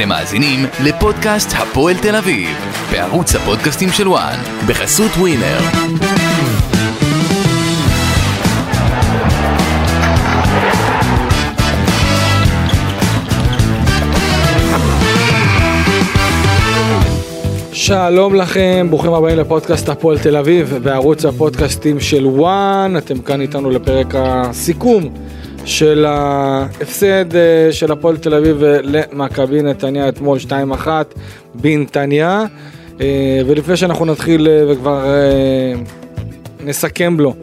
אתם מאזינים לפודקאסט הפועל תל אביב, בערוץ הפודקאסטים של וואן, בחסות ווינר. שלום לכם, ברוכים הבאים לפודקאסט הפועל תל אביב בערוץ הפודקאסטים של וואן, אתם כאן איתנו לפרק הסיכום של ההפסד אה, של הפועל תל אביב למכבי נתניה אתמול 2-1 בנתניה. אה, ולפני שאנחנו נתחיל אה, וכבר נסכם לו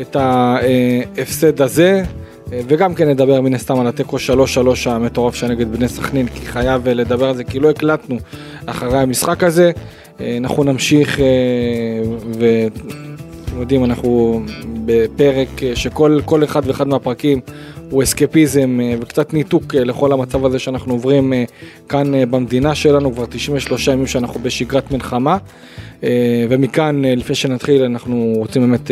את ההפסד הזה וגם כן נדבר מן הסתם על התיקו 3-3 המטורף שנגד בני סכנין כי חייב לדבר על זה כי לא הקלטנו אחרי המשחק הזה. אנחנו נמשיך ואתם יודעים אנחנו בפרק שכל אחד ואחד מהפרקים הוא אסקפיזם אה, וקצת ניתוק אה, לכל המצב הזה שאנחנו עוברים אה, כאן במדינה שלנו, כבר 93 ימים שאנחנו בשגרת מלחמה. ומכאן, לפני שנתחיל, אנחנו רוצים באמת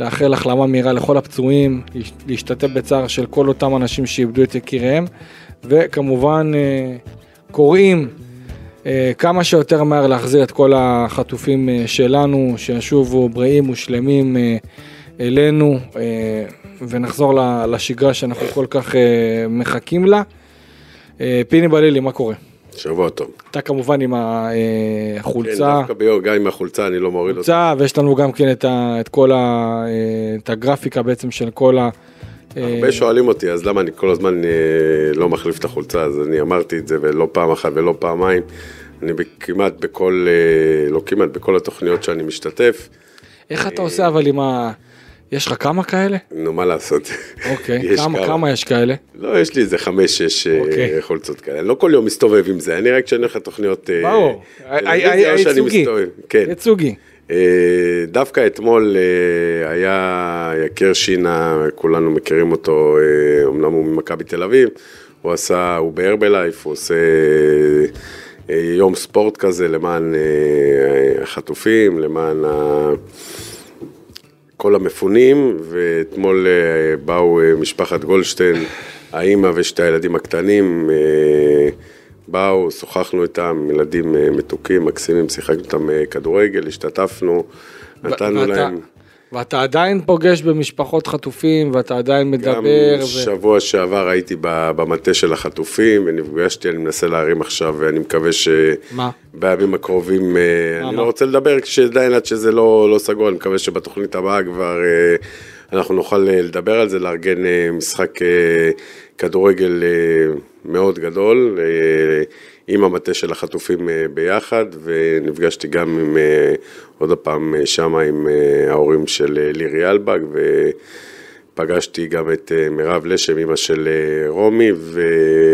לאחל החלמה מהירה לכל הפצועים, להשתתף בצער של כל אותם אנשים שאיבדו את יקיריהם, וכמובן קוראים כמה שיותר מהר להחזיר את כל החטופים שלנו, שישובו בריאים ושלמים אלינו. ונחזור לשגרה שאנחנו כל כך אה, מחכים לה. אה, פיני בלילי, מה קורה? שבוע טוב. אתה כמובן עם החולצה. כן, דווקא ביום, גם עם החולצה אני לא מוריד אותה. ויש לנו גם כן את, ה, את כל ה, אה, את הגרפיקה בעצם של כל ה... הרבה שואלים אותי, אז למה אני כל הזמן לא מחליף את החולצה? אז אני אמרתי את זה ולא פעם אחת ולא פעמיים. אני כמעט בכל, לא כמעט, בכל התוכניות שאני משתתף. איך אתה עושה אבל עם ה... יש לך כמה כאלה? נו, מה לעשות. אוקיי, כמה, כמה יש כאלה? לא, יש לי איזה חמש, שש אה, אוקיי. חולצות כאלה. אני לא כל יום מסתובב עם זה, אני רק כשאני הולך לתוכניות... אה, ברור, הייצוגי. כן. ייצוגי. אה, דווקא אתמול היה יקר שינה, כולנו מכירים אותו, אמנם הוא ממכבי תל אביב, הוא עשה, הוא בהרבלייף, הוא עושה יום ספורט כזה למען החטופים, למען ה... כל המפונים, ואתמול אה, באו אה, משפחת גולדשטיין, האימא ושתי הילדים הקטנים, אה, באו, שוחחנו איתם, ילדים מתוקים, מקסימים, שיחקנו איתם כדורגל, השתתפנו, נתנו להם... ואתה עדיין פוגש במשפחות חטופים, ואתה עדיין מדבר. גם ו... שבוע שעבר הייתי במטה של החטופים, ונפגשתי, אני מנסה להרים עכשיו, ואני מקווה שבימים הקרובים, אה, מה, אני מה? לא רוצה לדבר כשעדיין עד שזה לא, לא סגור, אני מקווה שבתוכנית הבאה כבר אה, אנחנו נוכל אה, לדבר על זה, לארגן משחק כדורגל מאוד גדול. עם המטה של החטופים אה, ביחד, ונפגשתי גם עם, אה, עוד פעם, אה, שמה עם ההורים של לירי אלבג, ופגשתי גם את מירב לשם, אמא של רומי, ו...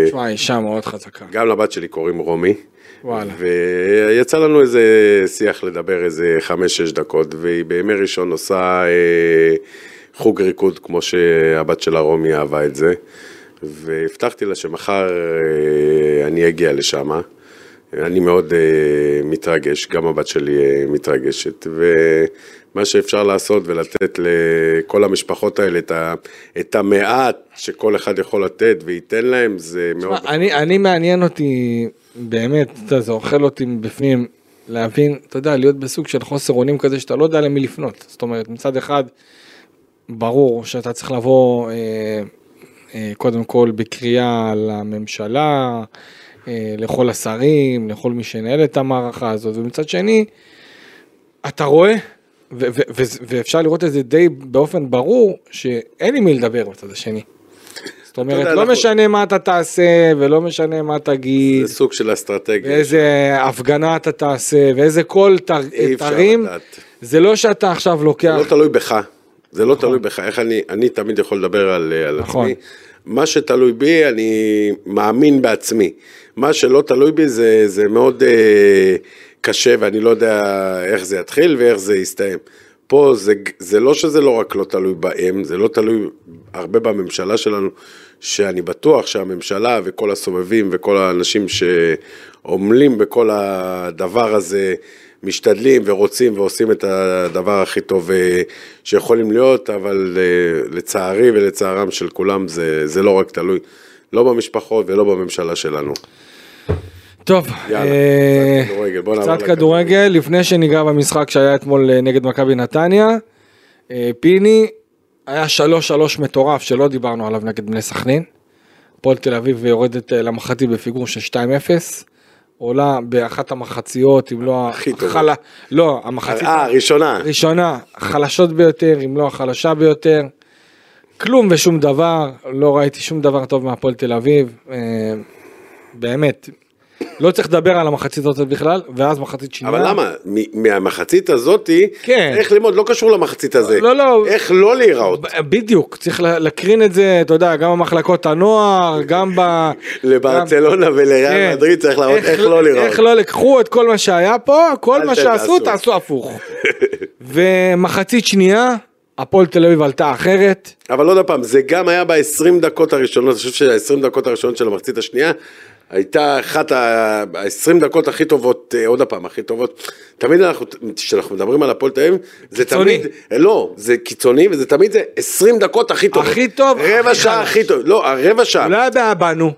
תשמע, אישה מאוד חזקה. גם לבת שלי קוראים רומי. וואלה. ויצא לנו איזה שיח לדבר איזה חמש-שש דקות, והיא בימי ראשון עושה אה, חוג ריקוד, כמו שהבת שלה רומי אהבה את זה. והבטחתי לה שמחר אה, אני אגיע לשם. אני מאוד uh, מתרגש, גם הבת שלי uh, מתרגשת, ומה שאפשר לעשות ולתת לכל המשפחות האלה את, ה, את המעט שכל אחד יכול לתת וייתן להם, זה מאוד... אני, אני מעניין אותי, באמת, אתה, זה אוכל אותי מבפנים, להבין, אתה יודע, להיות בסוג של חוסר אונים כזה שאתה לא יודע למי לפנות. זאת אומרת, מצד אחד, ברור שאתה צריך לבוא... אה, אה, קודם כל בקריאה לממשלה, אה, לכל השרים, לכל מי שינהל את המערכה הזאת, ומצד שני, אתה רואה, ואפשר לראות את זה די באופן ברור, שאין עם מי לדבר בצד השני. זאת אומרת, לא אנחנו... משנה מה אתה תעשה, ולא משנה מה תגיד. זה סוג של אסטרטגיה. ואיזה הפגנה אתה תעשה, ואיזה קול תרים. זה לא שאתה עכשיו לוקח... זה לא תלוי בך. זה לא נכון. תלוי בך, איך אני, אני תמיד יכול לדבר על, על נכון. עצמי. מה שתלוי בי, אני מאמין בעצמי. מה שלא תלוי בי זה, זה מאוד אה, קשה ואני לא יודע איך זה יתחיל ואיך זה יסתיים. פה זה, זה לא שזה לא רק לא תלוי בהם, זה לא תלוי הרבה בממשלה שלנו, שאני בטוח שהממשלה וכל הסובבים וכל האנשים שעמלים בכל הדבר הזה, משתדלים ורוצים ועושים את הדבר הכי טוב אה, שיכולים להיות, אבל אה, לצערי ולצערם של כולם זה, זה לא רק תלוי, לא במשפחות ולא בממשלה שלנו. טוב, יאללה, אה, קצת כדורגל, בוא נעבור קצת כדורגל, לפני שניגע במשחק שהיה אתמול אה, נגד מכבי נתניה, פיני, היה 3-3 מטורף שלא דיברנו עליו נגד בני סכנין. הפועל תל אביב יורדת למחצית בפיגור של 2-0. עולה באחת המחציות, אם לא... הכי טובה. לא, המחצית... אה, ראשונה. ראשונה, החלשות ביותר, אם לא החלשה ביותר. כלום ושום דבר, לא ראיתי שום דבר טוב מהפועל תל אביב. באמת, לא צריך לדבר על המחצית הזאת בכלל, ואז מחצית שנייה. אבל למה? מהמחצית הזאתי, כן. איך ללמוד, לא קשור למחצית הזה. לא, לא. איך לא להיראות. בדיוק, צריך להקרין את זה, אתה יודע, גם במחלקות הנוער, גם ב... לברצלונה. ולריאל כן. מדריד צריך להראות איך, איך לא להיראות. איך לא, לקחו את כל מה שהיה פה, כל מה שעשו, תעשו הפוך. ומחצית שנייה, הפועל תל אביב עלתה אחרת. אבל עוד פעם, זה גם היה ב-20 דקות הראשונות, אני חושב שה-20 דקות הראשונות של המחצית השנייה, הייתה אחת ה-20 דקות הכי טובות, אה, עוד הפעם, הכי טובות. תמיד אנחנו, כשאנחנו מדברים על הפועל תל אביב, זה תמיד, לא, זה קיצוני, וזה תמיד זה 20 דקות הכי טובות. הכי טוב, רבע שעה הכי טוב, לא, הרבע שעה. אולי הבעיה בנו.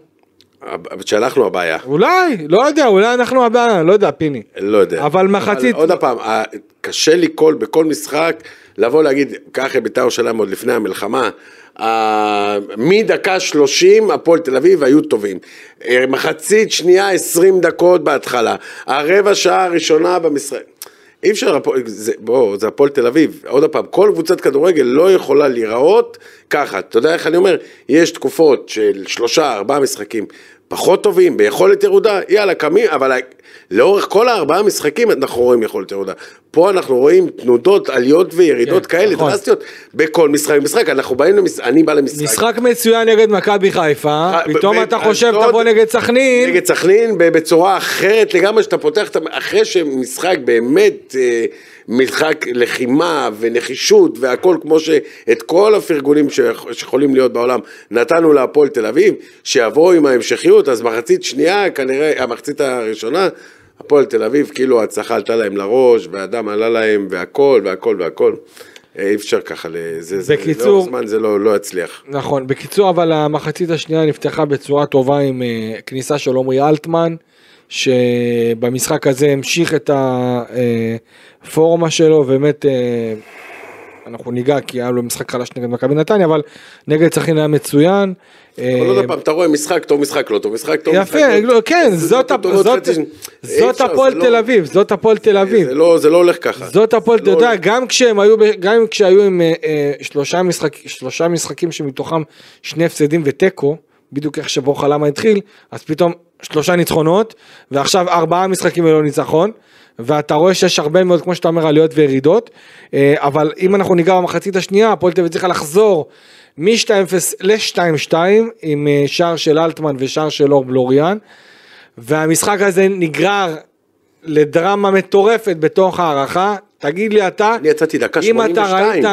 שאנחנו הבעיה. אולי, לא יודע, אולי אנחנו הבעיה, לא יודע, פיני. לא יודע. אבל מחצית... עוד פעם, קשה לי כל, בכל משחק, לבוא להגיד, ככה בית"ר ירושלים עוד לפני המלחמה, מדקה שלושים הפועל תל אביב היו טובים. אה, מחצית שנייה עשרים דקות בהתחלה. הרבע שעה הראשונה במשחק. אי אפשר, זה, בוא, זה הפועל תל אביב, עוד פעם, כל קבוצת כדורגל לא יכולה להיראות ככה, אתה יודע איך אני אומר? יש תקופות של שלושה, ארבעה משחקים פחות טובים, ביכולת ירודה, יאללה, קמים, אבל לאורך כל הארבעה משחקים אנחנו רואים יכולת ירודה. פה אנחנו רואים תנודות, עליות וירידות כן, כאלה נכון. דרסטיות בכל משחק ומשחק, אנחנו באים למשחק, אני בא למשחק. משחק מצוין נגד מכבי חיפה, פתאום אתה חושב תבוא נגד סכנין. נגד סכנין בצורה אחרת לגמרי, שאתה פותח, אחרי שמשחק באמת... משחק לחימה ונחישות והכל כמו שאת כל הפרגונים שיכולים להיות בעולם נתנו להפועל תל אביב, שיבואו עם ההמשכיות, אז מחצית שנייה, כנראה, המחצית הראשונה, הפועל תל אביב, כאילו ההצלחה עלתה להם לראש, והדם עלה להם, והכל, והכל, והכל. אה, אי אפשר ככה, זה, בקיצור, לאורך זמן זה לא, לא יצליח. נכון, בקיצור אבל המחצית השנייה נפתחה בצורה טובה עם uh, כניסה של עמרי אלטמן, שבמשחק הזה המשיך את הפורמה אה, שלו, באמת אנחנו ניגע כי היה לו משחק חלש נגד מכבי נתניה, אבל נגד סכנין היה מצוין. אבל עוד פעם, אתה רואה משחק טוב, משחק לא טוב, משחק טוב, יפה, לא, כן, זאת הפועל לא- תל אביב, זאת הפועל תל אביב. לא- זה לא הולך ככה. זאת הפועל, אתה יודע, גם כשהיו עם אה, אה, שלושה משחקים שמתוכם שני הפסדים ותיקו, בדיוק איך שברוך למה התחיל, אז פתאום שלושה ניצחונות, ועכשיו ארבעה משחקים ללא ניצחון. ואתה רואה שיש הרבה מאוד, כמו שאתה אומר, עליות וירידות, אה, אבל אם אנחנו ניגע במחצית השנייה, הפועל תל אביב צריכה לחזור מ-2-0 ל-2-2 עם אה, שער של אלטמן ושער של אור בלוריאן, והמשחק הזה נגרר לדרמה מטורפת בתוך הערכה, תגיד לי אתה, אני יצאתי דקה 82, אם אתה ראית,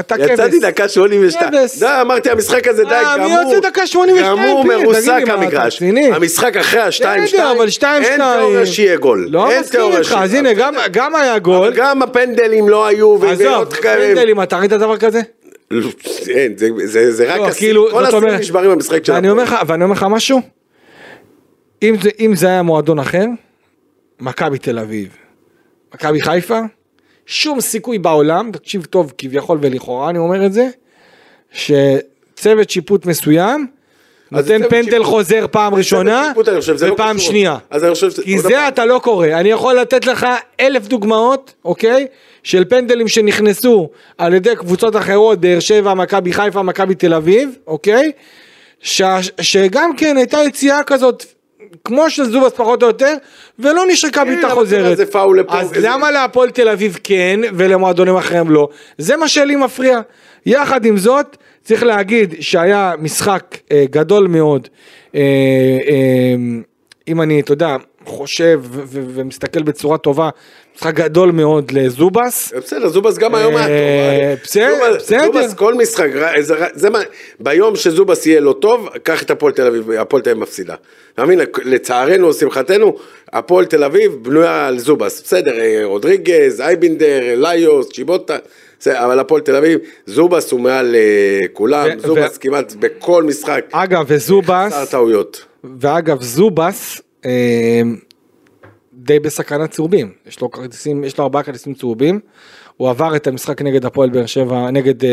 אתה כבש, יצאתי דקה 82, די אמרתי המשחק הזה די אה, גמור, מי יוצא דקה 82, גמור מרוסק המגרש, המשחק אחרי ה-2-2, אין תיאוריה שיהיה גול, לא מסכים איתך, אז הנה גם היה גול, גם הפנדלים לא היו, עזוב, פנדלים, אתה ראית דבר כזה? לא, אין, זה רק, לא, כאילו, כל הסרטים נשברים במשחק של הפועל, ואני אומר לך משהו, אם זה היה מועדון אחר, מכבי תל אביב, מכבי חיפה, שום סיכוי בעולם, תקשיב טוב כביכול ולכאורה אני אומר את זה, שצוות שיפוט מסוים נותן פנדל שיפוט. חוזר פעם ראשונה לא ופעם לא שנייה. אז אני חושב כי זה פעם. אתה לא קורא, אני יכול לתת לך אלף דוגמאות, אוקיי? של פנדלים שנכנסו על ידי קבוצות אחרות, באר שבע, מכבי חיפה, מכבי תל אביב, אוקיי? ש... שגם כן הייתה יציאה כזאת כמו של זובס פחות או יותר, ולא נשרקה בעיטה כן, חוזרת. אז למה להפועל תל אביב כן, ולמועדונים אחרים לא? זה מה שלי מפריע. יחד עם זאת, צריך להגיד שהיה משחק אה, גדול מאוד, אה, אה, אם אני, אתה יודע, חושב ומסתכל בצורה טובה, משחק גדול מאוד לזובס. בסדר, זובס גם היום היה טוב. אה, בסדר, בסדר. זובס כל משחק, זה מה, ביום שזובס יהיה לא טוב, קח את הפועל תל אביב, הפועל תל אביב מפסידה. אתה מבין, לצערנו, שמחתנו, הפועל תל אביב בנויה על זובס. בסדר, אה, רודריגז, אייבינדר, ליוס, צ'יבוטה. אבל הפועל תל אביב, זובס הוא מעל אה, כולם, זובס כמעט בכל משחק, אגב, וזובס, חסר טעויות. ואגב, זובס, אה, די בסכנת צהובים. יש לו כרטיסים, יש לו ארבעה כרטיסים צהובים. הוא עבר את המשחק נגד הפועל באר שבע, נגד... אה,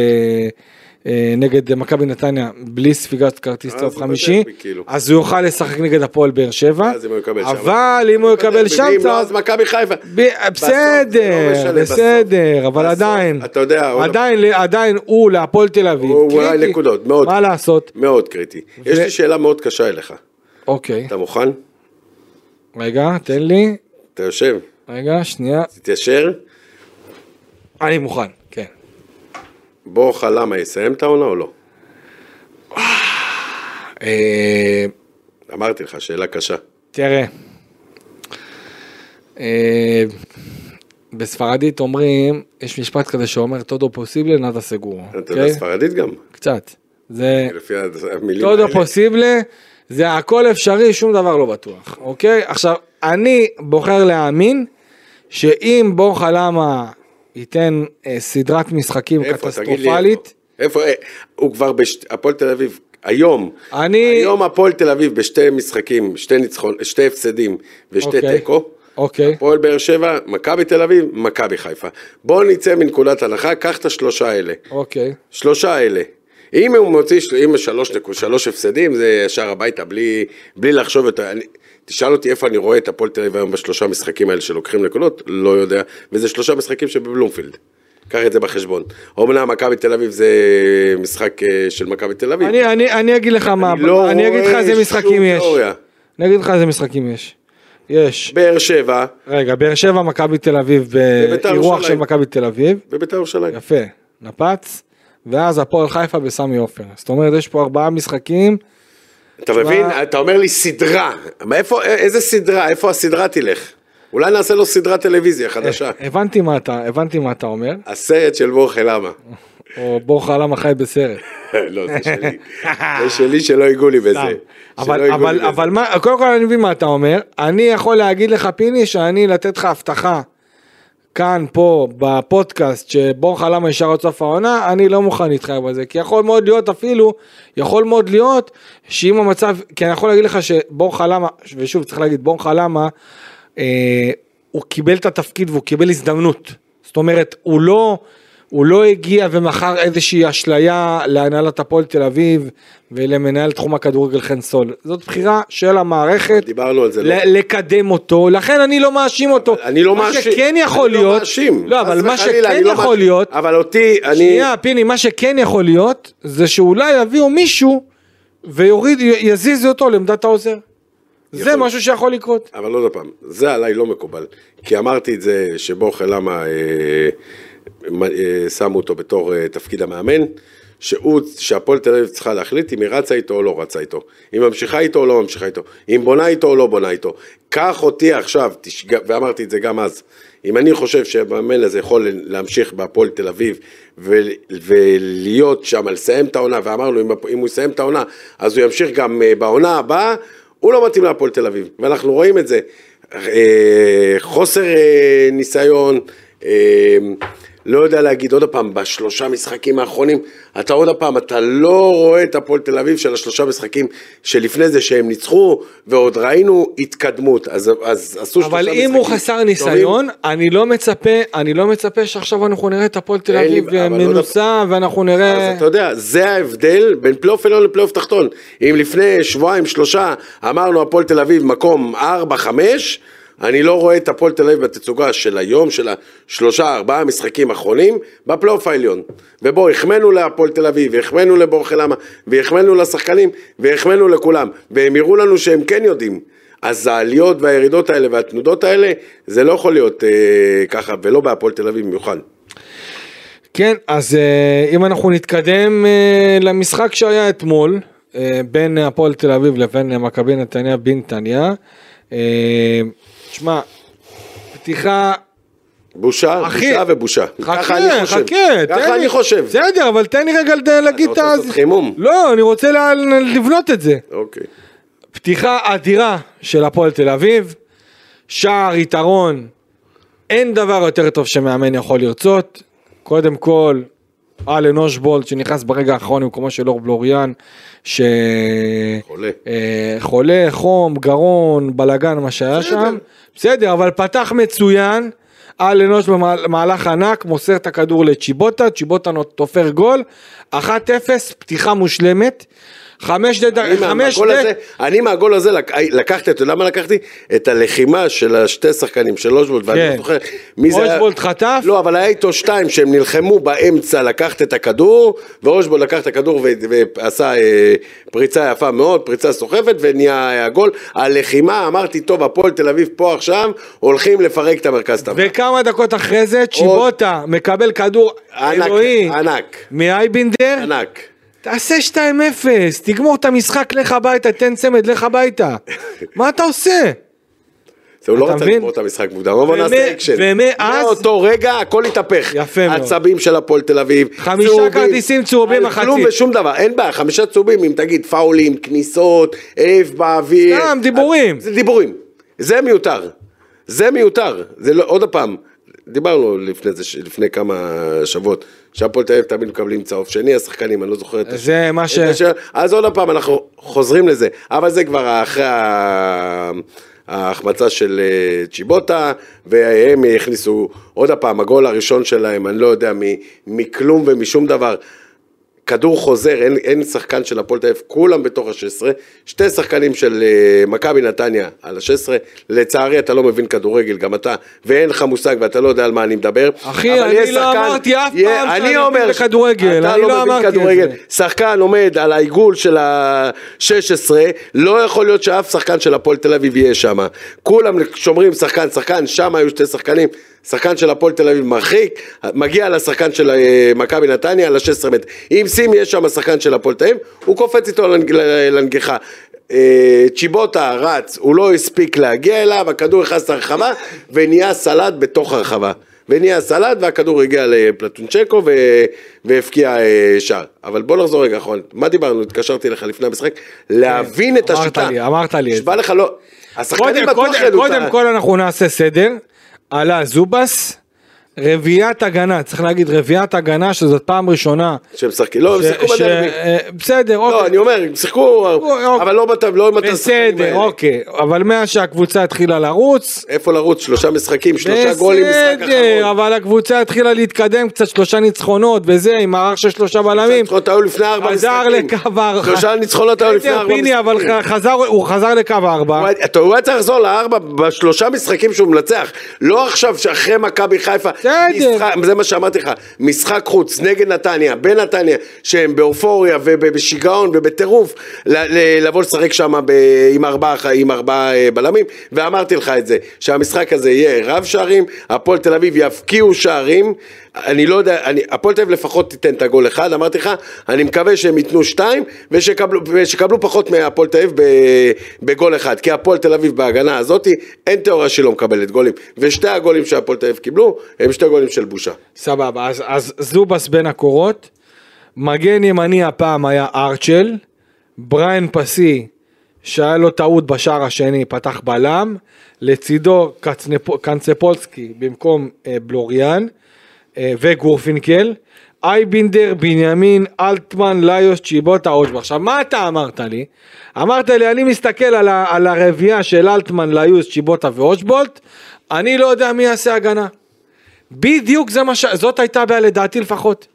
אה, נגד מכבי נתניה בלי ספיגת כרטיס צהוב הוא חמישי, כאילו. אז הוא יוכל לשחק נגד הפועל באר שבע. אבל אם הוא יקבל שם ואם לא, אז צהוב, מכבי חיפה. ב- זה לא בסדר, בסדר, בסוף. אבל בסוף, עדיין, יודע, הוא- עדיין, עדיין הוא להפועל תל אביב, הוא אולי. נקודות, מאוד. מה לעשות? מאוד קריטי. יש לי שאלה מאוד קשה אליך. אוקיי, אתה מוכן? רגע, תן לי, אתה יושב? רגע, שנייה, תתיישר? אני מוכן, כן. בורחה למה יסיים את העונה או לא? אה, אמרתי לך, שאלה קשה. תראה, אה, בספרדית אומרים, יש משפט כזה שאומר, טודו פוסיבלה נאדה סגורו, אתה יודע אוקיי? ספרדית גם? קצת. זה לפי המילים האלה. פוסיבלה, זה הכל אפשרי, שום דבר לא בטוח, אוקיי? עכשיו, אני בוחר להאמין שאם בורחה למה ייתן אה, סדרת משחקים איפה? קטסטרופלית, איפה? איפה? אה, הוא כבר בהפועל תל אביב. היום, אני- היום הפועל תל אביב בשתי משחקים, שתי ניצחון, שתי הפסדים ושתי אוקיי. תיקו. אוקיי. הפועל באר שבע, מכבי תל אביב, מכבי חיפה. בואו נצא מנקודת הנחה, קח את השלושה האלה. אוקיי, שלושה האלה. אם הוא מוציא, אם שלוש, שלוש הפסדים, זה ישר הביתה, בלי, בלי לחשוב יותר. אני, תשאל אותי איפה אני רואה את הפועל תל אביב היום בשלושה משחקים האלה שלוקחים נקודות, לא יודע. וזה שלושה משחקים שבבלומפילד. קח את זה בחשבון. אומנם מכבי תל אביב זה משחק אה, של מכבי תל אביב. אני, אני, אני אגיד לך מה, לא אני אגיד לך איזה משחקים יש. תיאוריה. אני אגיד לך איזה משחקים יש. יש. באר שבע רגע, באר שבע, מכבי תל אביב, ובית"ר באירוח של. מכבי תל אביב. ובית"ר ירושלים. יפה, נפץ. ואז הפועל חיפה בסמי עופר. זאת אומרת, יש פה ארבעה משחקים. אתה מבין? אתה אומר לי סדרה. מאיפה, איזה סדרה? איפה הסדרה תלך? אולי נעשה לו סדרת טלוויזיה חדשה. הבנתי מה אתה, הבנתי מה אתה אומר. הסרט של בורחה למה. או בורחה למה חי בסרט. לא, זה שלי. זה שלי שלא ייגעו לי בזה. אבל, אבל. אבל מה, קודם כל אני מבין מה אתה אומר. אני יכול להגיד לך, פיני, שאני לתת לך הבטחה. כאן, פה, בפודקאסט, שבורחה למה ישר עד סוף העונה, אני לא מוכן להתחייב על זה. כי יכול מאוד להיות אפילו, יכול מאוד להיות, שאם המצב, כי אני יכול להגיד לך שבורחה למה, ושוב צריך להגיד, בורחה למה, אה, הוא קיבל את התפקיד והוא קיבל הזדמנות. זאת אומרת, הוא לא, הוא לא הגיע ומכר איזושהי אשליה להנהלת הפועל תל אביב ולמנהל תחום הכדורגל חן סול. זאת בחירה של המערכת. דיברנו על זה, לא? לקדם אותו, לכן אני לא מאשים אותו. אני לא מה מאשים. שכן יכול אני להיות, לא מאשים. לא, אבל מה שכן אני לא יכול מאשים. להיות, אבל אותי, אני... שנייה פיני, מה שכן יכול להיות, זה שאולי יביאו מישהו ויוריד, יזיזו אותו לעמדת העוזר. זה יכול. משהו שיכול לקרות. אבל עוד פעם, זה עליי לא מקובל. כי אמרתי את זה שבורחה למה אה, שמו אותו בתור אה, תפקיד המאמן, שהפועל תל אביב צריכה להחליט אם היא רצה איתו או לא רצה איתו. אם ממשיכה איתו או לא ממשיכה איתו. אם בונה איתו או לא בונה איתו. קח אותי עכשיו, תשג... ואמרתי את זה גם אז, אם אני חושב שהמאמן הזה יכול להמשיך בהפועל תל אביב ו... ולהיות שם, לסיים את העונה, ואמרנו אם, אם הוא יסיים את העונה, אז הוא ימשיך גם אה, בעונה הבאה, הוא לא מתאים להפועל תל אביב, ואנחנו רואים את זה. אה, חוסר אה, ניסיון, אה, לא יודע להגיד עוד פעם, בשלושה משחקים האחרונים, אתה עוד פעם, אתה לא רואה את הפועל תל אביב של השלושה משחקים שלפני זה שהם ניצחו, ועוד ראינו התקדמות, אז, אז עשו שלושה אבל משחקים. אם הוא חסר טובים. ניסיון, אני לא מצפה, אני לא מצפה שעכשיו אנחנו נראה את הפועל תל אביב אבל לא מנוסה ואנחנו נראה... אז אתה יודע, זה ההבדל בין פלייאוף עליון לפלייאוף תחתון. אם לפני שבועיים, שלושה, אמרנו הפועל תל אביב מקום 4-5, אני לא רואה את הפועל תל אביב בתצוגה של היום, של השלושה, ארבעה משחקים האחרונים, בפלייאוף העליון. ובו החמאנו להפועל תל אביב, והחמאנו לבורחלמה, והחמאנו לשחקנים, והחמאנו לכולם, והם הראו לנו שהם כן יודעים. אז העליות והירידות האלה והתנודות האלה, זה לא יכול להיות אה, ככה, ולא בהפועל תל אביב במיוחד. כן, אז אה, אם אנחנו נתקדם אה, למשחק שהיה אתמול, אה, בין הפועל תל אביב לבין מכבי נתניה בנתניה, אה, תשמע, פתיחה בושה, אחי, בושה ובושה. ככה אני חכה, חושב. חכה, תן ככה לי- אני חושב. בסדר, אבל תן לי רגע להגיד את רוצה ה... לעשות חימום? לא, אני רוצה לה- לבנות את זה. אוקיי. פתיחה אדירה של הפועל תל אביב, שער יתרון, אין דבר יותר טוב שמאמן יכול לרצות, קודם כל, אלן אושבולט שנכנס ברגע האחרון במקומו של אור בלוריאן, חולה. שחולה, חום, גרון, בלאגן, מה שהיה שם, בסדר, אבל פתח מצוין, אלן אושבולט במהלך ענק, מוסר את הכדור לצ'יבוטה, צ'יבוטה תופר גול, 1-0, פתיחה מושלמת. חמש דקות, חמש דקות. אני מהגול הזה לק... לקחתי, אתה יודע מה לקחתי? את הלחימה של השתי שחקנים, של אושבולט. ואני לא זוכר מי זה היה... אושבולט חטף? לא, אבל היה איתו שתיים שהם נלחמו באמצע לקחת את הכדור, ואושבולט לקח את הכדור. ועשה אה, פריצה יפה מאוד, פריצה סוחפת, ונהיה הגול. הלחימה, אמרתי, טוב, הפועל תל אביב פה עכשיו, הולכים לפרק את המרכז טבלה. וכמה דקות אחרי זה, צ'יבוטה. מקבל כדור ענק, אלוהי. ענק. מאייבינדר. ענק. תעשה 2-0, תגמור את המשחק, לך הביתה, תן צמד, לך הביתה. מה אתה עושה? זה הוא לא רצה לגמור את המשחק מוקדם, אבל נעשה אקשן. ומאז... מאותו רגע הכל התהפך. יפה מאוד. עצבים של הפועל תל אביב. חמישה כרטיסים צהובים מחצית. כלום ושום דבר, אין בעיה, חמישה צהובים, אם תגיד פאולים, כניסות, אף באוויר. סתם, דיבורים. זה דיבורים. זה מיותר. זה מיותר. זה לא, עוד פעם, דיברנו לפני זה, לפני כמה שבועות, שהפועל תל אביב תמיד מקבלים צהוב שני, השחקנים, אני לא זוכר את זה. מה ש... אז עוד פעם, אנחנו חוזרים לזה, אבל זה כבר אחרי ההחמצה של אה, צ'יבוטה, והם הכניסו עוד פעם, הגול הראשון שלהם, אני לא יודע, מכלום ומשום דבר. כדור חוזר, אין, אין שחקן של הפועל תל אביב, כולם בתוך ה-16, שתי שחקנים של uh, מכבי נתניה על ה-16, לצערי אתה לא מבין כדורגל, גם אתה, ואין לך מושג ואתה לא יודע על מה אני מדבר. אחי, אני לא שחקן, אמרתי אף יהיה, פעם שאני מבין בכדורגל, אני לא, לא אמרתי כדורגל. את זה. שחקן עומד על העיגול של ה-16, לא יכול להיות שאף שחקן של הפועל תל אביב יהיה שם. כולם שומרים שחקן, שחקן, שם היו שתי שחקנים. שחקן של הפועל תל אביב מרחיק, מגיע לשחקן של אה, מכבי נתניה ל-16 מטר. אם שים יש שם שחקן של הפועל תל אביב, הוא קופץ איתו לנגיחה. אה, צ'יבוטה רץ, הוא לא הספיק להגיע אליו, הכדור נכנס לרחבה ונהיה סלט בתוך הרחבה. ונהיה סלט והכדור הגיע לפלטונצ'קו והפקיע אה, שער. אבל בוא נחזור רגע אחרון, מה דיברנו? התקשרתי לך לפני המשחק, להבין את השיטה. אמרת לי, אמרת לי. נשבע לך לא, השחקנים בטוח ידעו. קודם כל אנחנו נעשה סדר. עלה זובס, רביעיית הגנה, צריך להגיד רביעיית הגנה שזאת פעם ראשונה. שהם משחקים, לא, הם שיחקו בדרבי. אה, בסדר, אוקיי. לא, אני אומר, הם שיחקו, אבל לא עם התשחקים האלה. בסדר, אוקיי, אבל מאז שהקבוצה התחילה לרוץ. איפה לרוץ? שלושה משחקים, שלושה גולים משחק אחרון. בסדר, אבל הקבוצה התחילה להתקדם קצת, שלושה ניצחונות וזה, עם מערך של שלושה בלמים. ניצחונות היו לפני ארבע משחקים. חזר לקו ארבע. שלושה ניצחונות היו לפני ארבע משחקים. אבל הוא חזר לקו ארבע. הוא היה צריך לחזור לארבע בשלושה משחקים שהוא מנצח. לא עכשיו שאחרי מכבי חיפה. בסדר. זה מה שאמרתי לך, משחק חוץ נגד נתניה, בנתניה, שהם באופוריה ובשיגעון ובטירוף, לבוא לשחק שם עם ארבעה ארבע אה, בלמים, ואמרתי לך את זה, שהמשחק הזה יהיה רב שערים, הפועל תל אביב יפקיעו שערים, אני לא יודע, הפועל תל אביב לפחות תיתן את הגול אחד, אמרתי לך, אני מקווה שהם ייתנו שתיים, ושקבלו, ושקבלו פחות מהפועל תל אביב בגול אחד, כי הפועל תל אביב בהגנה הזאת, אין תיאוריה שהיא לא מקבלת גולים, ושתי הגולים שהפועל תל אביב קיבלו, הם שתי גולים של בושה. סבבה, אז, אז זובס בין הקורות, מגן ימני הפעם היה ארצ'ל, בריין פסי, שהיה לו טעות בשער השני, פתח בלם, לצידו קנצפולסקי במקום אה, בלוריאן אה, וגורפינקל, אייבינדר, בנימין, אלטמן, ליוס, צ'יבוטה, אושבו. עכשיו, מה אתה אמרת לי? אמרת לי, אני מסתכל על, ה, על הרביעייה של אלטמן, ליוס, צ'יבוטה ואושבולט, אני לא יודע מי יעשה הגנה. בדיוק זה מה ש... זאת הייתה הבעיה לדעתי לפחות.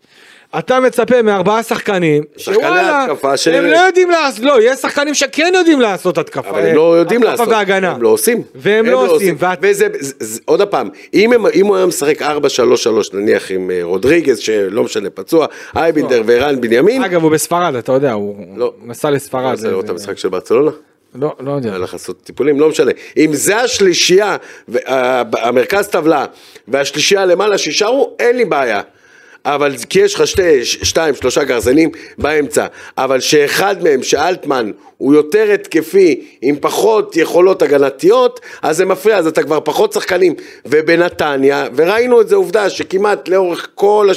אתה מצפה מארבעה שחקנים, שוואלה, הם לא יודעים לעשות, לא, יש שחקנים שכן יודעים לעשות התקפה. אבל הם לא יודעים לעשות, והגנה. הם לא עושים. והם לא, לא עושים. וזה, עוד פעם, אם הוא היה משחק 4-3-3 נניח עם אה, רודריגז, שלא משנה, פצוע, אייבינדר לא. וערן בנימין. אגב, הוא בספרד, אתה יודע, הוא נסע לספרד. זה לא את המשחק של ברצלונה? לא, לא יודע. הלך לעשות טיפולים, לא משנה. אם זה השלישייה, המרכז טבלה, והשלישייה למעלה שישארו, אין לי בעיה. אבל כי יש לך שתי, שתיים, שלושה גרזנים באמצע, אבל שאחד מהם, שאלטמן, הוא יותר התקפי, עם פחות יכולות הגנתיות, אז זה מפריע, אז אתה כבר פחות שחקנים. ובנתניה, וראינו את זה עובדה, שכמעט לאורך כל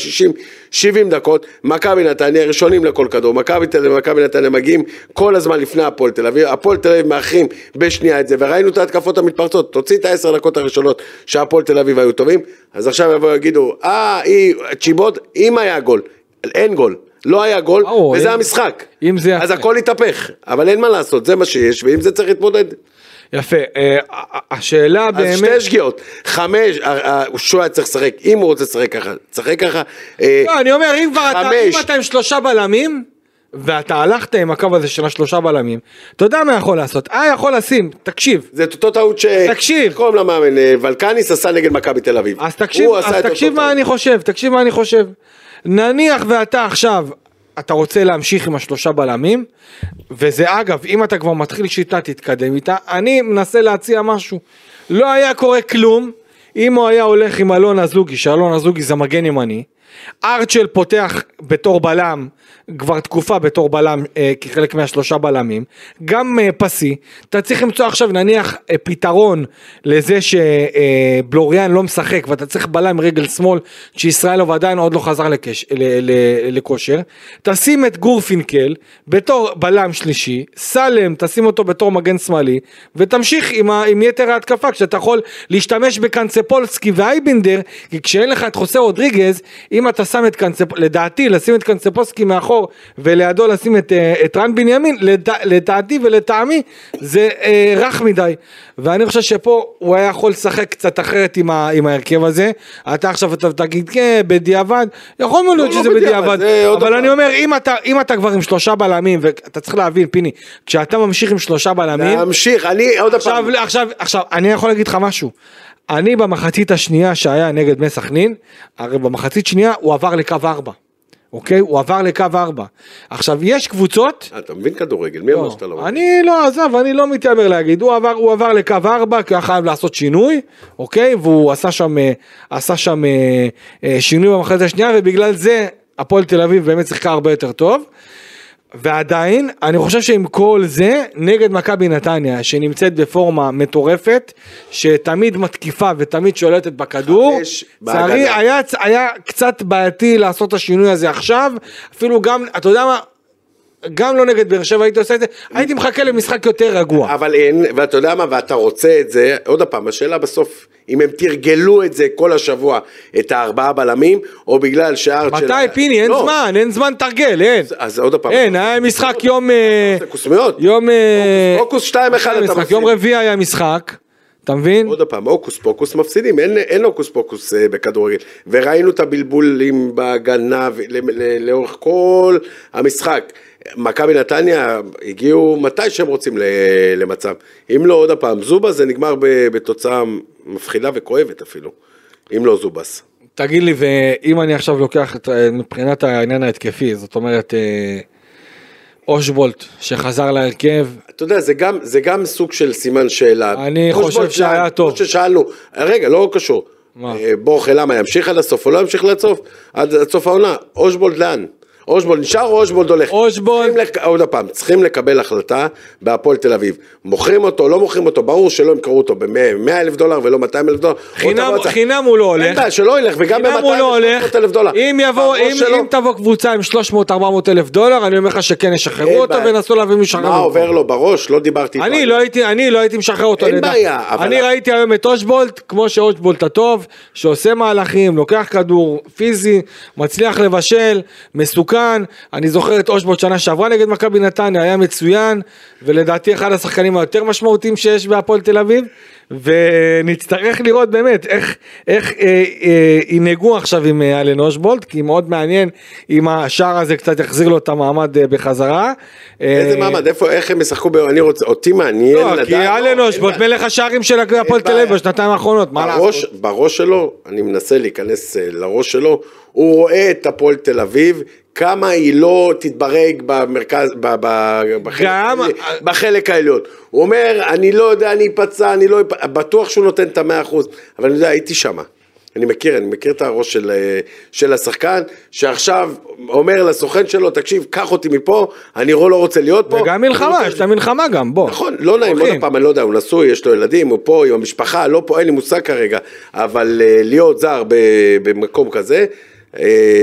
ה-60-70 דקות, מכבי נתניה ראשונים לכל כדור, מכבי תל אביב ומכבי נתניה מגיעים כל הזמן לפני הפועל תל אביב, הפועל תל אביב מאחרים בשנייה את זה, וראינו את ההתקפות המתפרצות, תוציא את העשר דקות הראשונות שהפועל תל אביב היו טובים, אז עכשיו יבואו ויגידו, אה, היא, צ'יבוט אם היה גול, אין גול. לא היה גול, וזה. המשחק. אז הכל התהפך, אבל אין מה לעשות, זה מה שיש, ועם זה צריך להתמודד. יפה, אה, השאלה באמת... אז שתי שגיאות, חמש, שהוא היה צריך לשחק, אם הוא רוצה לשחק ככה, תשחק ככה. לא, אני אומר, אם כבר אתה, אם אתה עם שלושה בלמים, ואתה הלכת עם הקו הזה של השלושה בלמים, אתה יודע מה יכול לעשות, אה יכול לשים, תקשיב. זה אותו טעות ש... תקשיב. קוראים למאמן, אה, ולקניס עשה נגד מכבי תל אביב. אז תקשיב, אז תקשיב מה אני חושב, תקשיב מה אני חושב. נניח ואתה עכשיו אתה רוצה להמשיך עם השלושה בלמים, וזה אגב, אם אתה כבר מתחיל שיטה, תתקדם איתה. אני מנסה להציע משהו. לא היה קורה כלום אם הוא היה הולך עם אלון אזוגי, שאלון אזוגי זה מגן ימני. ארצ'ל פותח בתור בלם כבר תקופה בתור בלם אה, כחלק מהשלושה בלמים, גם אה, פסי, אתה צריך למצוא עכשיו נניח אה, פתרון לזה שבלוריאן אה, לא משחק ואתה צריך בלם רגל שמאל שישראלוב עדיין עוד לא חזר לקש, ל, ל, ל, לכושר, תשים את גורפינקל בתור בלם שלישי, סלם תשים אותו בתור מגן שמאלי ותמשיך עם, ה, עם יתר ההתקפה כשאתה יכול להשתמש בקנצפולסקי ואייבינדר כי כשאין לך את חוסה רודריגז אם אתה שם את קנצפולסקי, לדעתי לשים את קנצפולסקי מאחור ולידו לשים את, אה, את רן בנימין, לדעתי ולטעמי זה אה, רך מדי. ואני חושב שפה הוא היה יכול לשחק קצת אחרת עם, ה, עם ההרכב הזה. אתה עכשיו אתה תגיד כן, בדיעבד, יכול מאוד להיות לא, שזה לא בדיעבד, אבל אני אומר אם אתה, אם אתה כבר עם שלושה בלמים, ואתה צריך להבין פיני, כשאתה ממשיך עם שלושה בלמים, להמשיך, אני עוד פעם, עכשיו, עכשיו, עכשיו, אני יכול להגיד לך משהו. אני במחצית השנייה שהיה נגד בני סכנין, הרי במחצית שנייה הוא עבר לקו ארבע. אוקיי? הוא עבר לקו 4. עכשיו, יש קבוצות... אתה מבין כדורגל, מי אמר לא, שאתה לא מבין? אני לא, עזב, אני לא מתיימר להגיד. הוא עבר, הוא עבר לקו 4, כי הוא היה חייב לעשות שינוי, אוקיי? והוא עשה שם, אה, עשה שם אה, אה, שינוי במחלקת השנייה, ובגלל זה הפועל תל אביב באמת שיחקה הרבה יותר טוב. ועדיין, אני חושב שעם כל זה, נגד מכבי נתניה, שנמצאת בפורמה מטורפת, שתמיד מתקיפה ותמיד שולטת בכדור, לצערי היה, היה קצת בעייתי לעשות את השינוי הזה עכשיו, אפילו גם, אתה יודע מה, גם לא נגד באר שבע הייתי עושה את זה, הייתי מחכה למשחק יותר רגוע. אבל אין, ואתה יודע מה, ואתה רוצה את זה, עוד פעם, השאלה בסוף, אם הם תרגלו את זה כל השבוע, את הארבעה בלמים, או בגלל. מתי של... פיני, אין לא. זמן, אין זמן תרגל, אין. אז עוד פעם. אין, היה משחק יום... אה, קוסמיות. יום... אוקוס 2 1 אתה מפסיד. יום רביעי היה משחק. אתה מבין? עוד פעם, הוקוס פוקוס מפסידים, אין, אין הוקוס פוקוס אה, בכדורגל. וראינו את הבלבולים בהגנה לאורך כל המשחק. מכבי נתניה הגיעו מתי שהם רוצים למצב. אם לא עוד הפעם זובה זה נגמר בתוצאה מפחידה וכואבת אפילו. אם לא זובס. תגיד לי, ואם אני עכשיו לוקח את, מבחינת העניין ההתקפי, זאת אומרת, אה, אושבולט שחזר להרכב. אתה יודע, זה גם, זה גם סוג של סימן שאלה. אני חושב שהיה טוב. כמו ששאלנו, רגע, לא קשור. מה? אה, בורחה למה, ימשיך עד הסוף או לא ימשיך עד הסוף? עד סוף העונה. אושבולט לאן? אושבולד נשאר או אושבולד הולך? אושבולד. לק... עוד פעם, צריכים לקבל החלטה בהפועל תל אביב. מוכרים אותו, לא מוכרים אותו, ברור שלא ימכרו אותו ב-100 אלף דולר ולא 200 אלף דולר. חינם, חינם הוא לא הולך. אין בעיה, שלא ילך, וגם ב-200 לא אלף דולר. אם, יבוא, אם, אם תבוא קבוצה עם 300-400 אלף דולר, אני אומר לך שכן ישחררו אותו וינסו להביא מישהו אחר. מה עובר לו בראש? לא דיברתי איתו. אני לא הייתי, אני לא הייתי משחרר אותו. אין בעיה. אני ראיתי היום את אושבולט, כמו שאושבולט הטוב, שעושה מהלכים, לוקח כדור פיזי, מצליח לבשל, מסוכן. אני זוכר את אושבולט שנה שעברה נגד מכבי נתניה, היה מצוין, ולדעתי אחד השחקנים היותר משמעותיים שיש בהפועל תל אביב, ונצטרך לראות באמת איך, איך אה, אה, ינהגו עכשיו עם אה, אלן אושבולט, כי מאוד מעניין אם השער הזה קצת יחזיר לו את המעמד אה, בחזרה. איזה אה, מעמד, איפה, איך הם ישחקו, אני רוצה, אותי מעניין לא, לדעת. כי אלן אושבולט מלך השערים של הפועל תל אביב בשנתיים האחרונות, מה לעשות? בראש שלו, אני מנסה להיכנס אה, לראש שלו, הוא רואה את הפועל תל אביב כמה היא לא תתברג במרכז, ב, ב, בחלק, גם... בחלק העליון. הוא אומר, אני לא יודע, אני אפצע, אני לא בטוח שהוא נותן את המאה אחוז, אבל אני יודע, הייתי שמה. אני מכיר, אני מכיר את הראש של, של השחקן, שעכשיו אומר לסוכן שלו, תקשיב, קח אותי מפה, אני לא רוצה להיות פה. וגם מלחמה, יש את המלחמה גם, בוא. נכון, לא נעים, עוד פעם, אני לא יודע, הוא נשוי, יש לו ילדים, הוא פה עם המשפחה, לא פה, אין לי מושג כרגע, אבל uh, להיות זר במקום כזה, אה,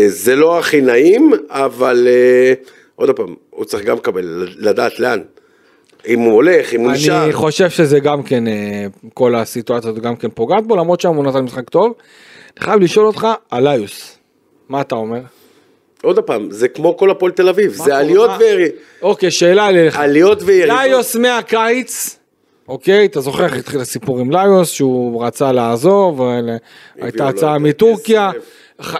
זה לא הכי נעים, אבל אה, עוד פעם, הוא צריך גם לקבל, לדעת לאן. אם הוא הולך, אם הוא נשאר. אני חושב שזה גם כן, אה, כל הסיטואציה הזאת גם כן פוגעת בו, למרות שהיום הוא נתן משחק טוב. אני חייב לשאול אותך על איוס. מה אתה אומר? עוד פעם, זה כמו כל הפועל תל אביב, זה עליות וירידות. אוקיי, שאלה אליך. עליות וירידות. ליוס מהקיץ, אוקיי, אתה זוכר איך התחיל הסיפור עם ליוס, שהוא רצה לעזוב, הייתה הצעה מטורקיה,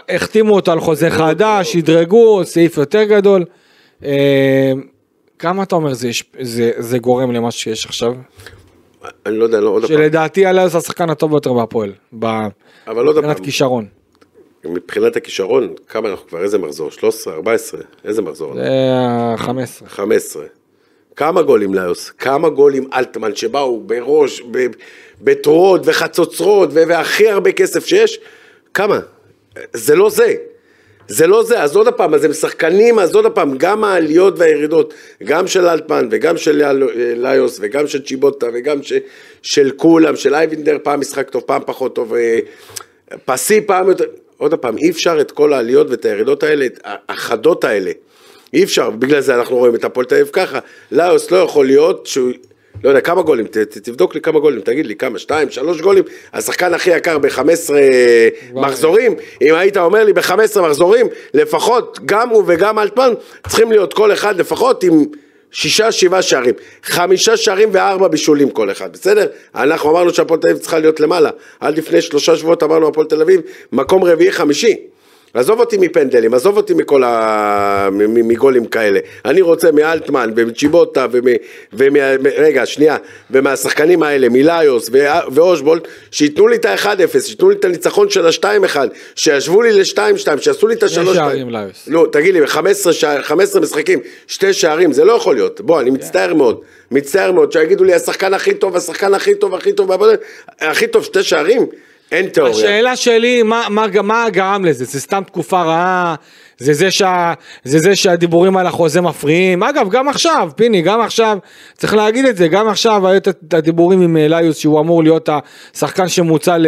החתימו אותו על חוזה חדש, שדרגו, סעיף יותר גדול. אה, כמה אתה אומר זה, זה, זה גורם למה שיש עכשיו? אני לא יודע, לא, עוד פעם. שלדעתי אליוס השחקן הטוב ביותר בהפועל, מבחינת כישרון. מבחינת הכישרון, כמה אנחנו כבר, איזה מחזור? 13, 14? איזה מחזור? זה 15. 15. כמה גולים ליוס? כמה גולים אלטמן שבאו בראש, בתרועות וחצוצרות והכי הרבה כסף שיש? כמה? זה לא זה. זה לא זה, אז עוד פעם, אז הם שחקנים, אז עוד פעם, גם העליות והירידות, גם של אלטמן וגם של ליוס וגם של צ'יבוטה וגם ש, של כולם, של אייבינדר, פעם משחק טוב, פעם פחות טוב, אה, פסי פעם יותר, עוד פעם, אי אפשר את כל העליות ואת הירידות האלה, החדות האלה, אי אפשר, בגלל זה אנחנו רואים את הפועל תל אביב ככה, ליוס לא יכול להיות שהוא... לא יודע, כמה גולים, ת, ת, תבדוק לי כמה גולים, תגיד לי כמה, שתיים, שלוש גולים, השחקן הכי יקר ב-15 מחזורים, אם היית אומר לי ב-15 מחזורים, לפחות גם הוא וגם אלטמן צריכים להיות כל אחד לפחות עם שישה, שבעה שערים, חמישה שערים וארבע בישולים כל אחד, בסדר? אנחנו אמרנו שהפועל תל אביב צריכה להיות למעלה, עד לפני שלושה שבועות אמרנו הפועל תל אביב, מקום רביעי חמישי. עזוב אותי מפנדלים, עזוב אותי מכל ה... מגולים כאלה. אני רוצה מאלטמן ומצ'יבוטה ומ... ומ... רגע, שנייה, ומהשחקנים האלה, מליוס ואושבולט, שייתנו לי את ה-1-0, שייתנו לי את הניצחון של ה-2-1, שישבו לי ל-2-2, שיעשו לי את ה-3-2. שני שערים ליוס. לא, תגיד לי, 15, ש... 15 משחקים, שתי שערים, זה לא יכול להיות. בוא, אני מצטער מאוד. מצטער מאוד, שיגידו לי, השחקן הכי טוב, השחקן הכי טוב, הכי טוב, הכי טוב, שתי שערים? אין תיאוריה. השאלה שלי, מה, מה, מה גרם לזה? זה סתם תקופה רעה? זה זה, שה, זה זה שהדיבורים על החוזה מפריעים? אגב, גם עכשיו, פיני, גם עכשיו, צריך להגיד את זה, גם עכשיו היו את הדיבורים עם ליוס שהוא אמור להיות השחקן שמוצע ל,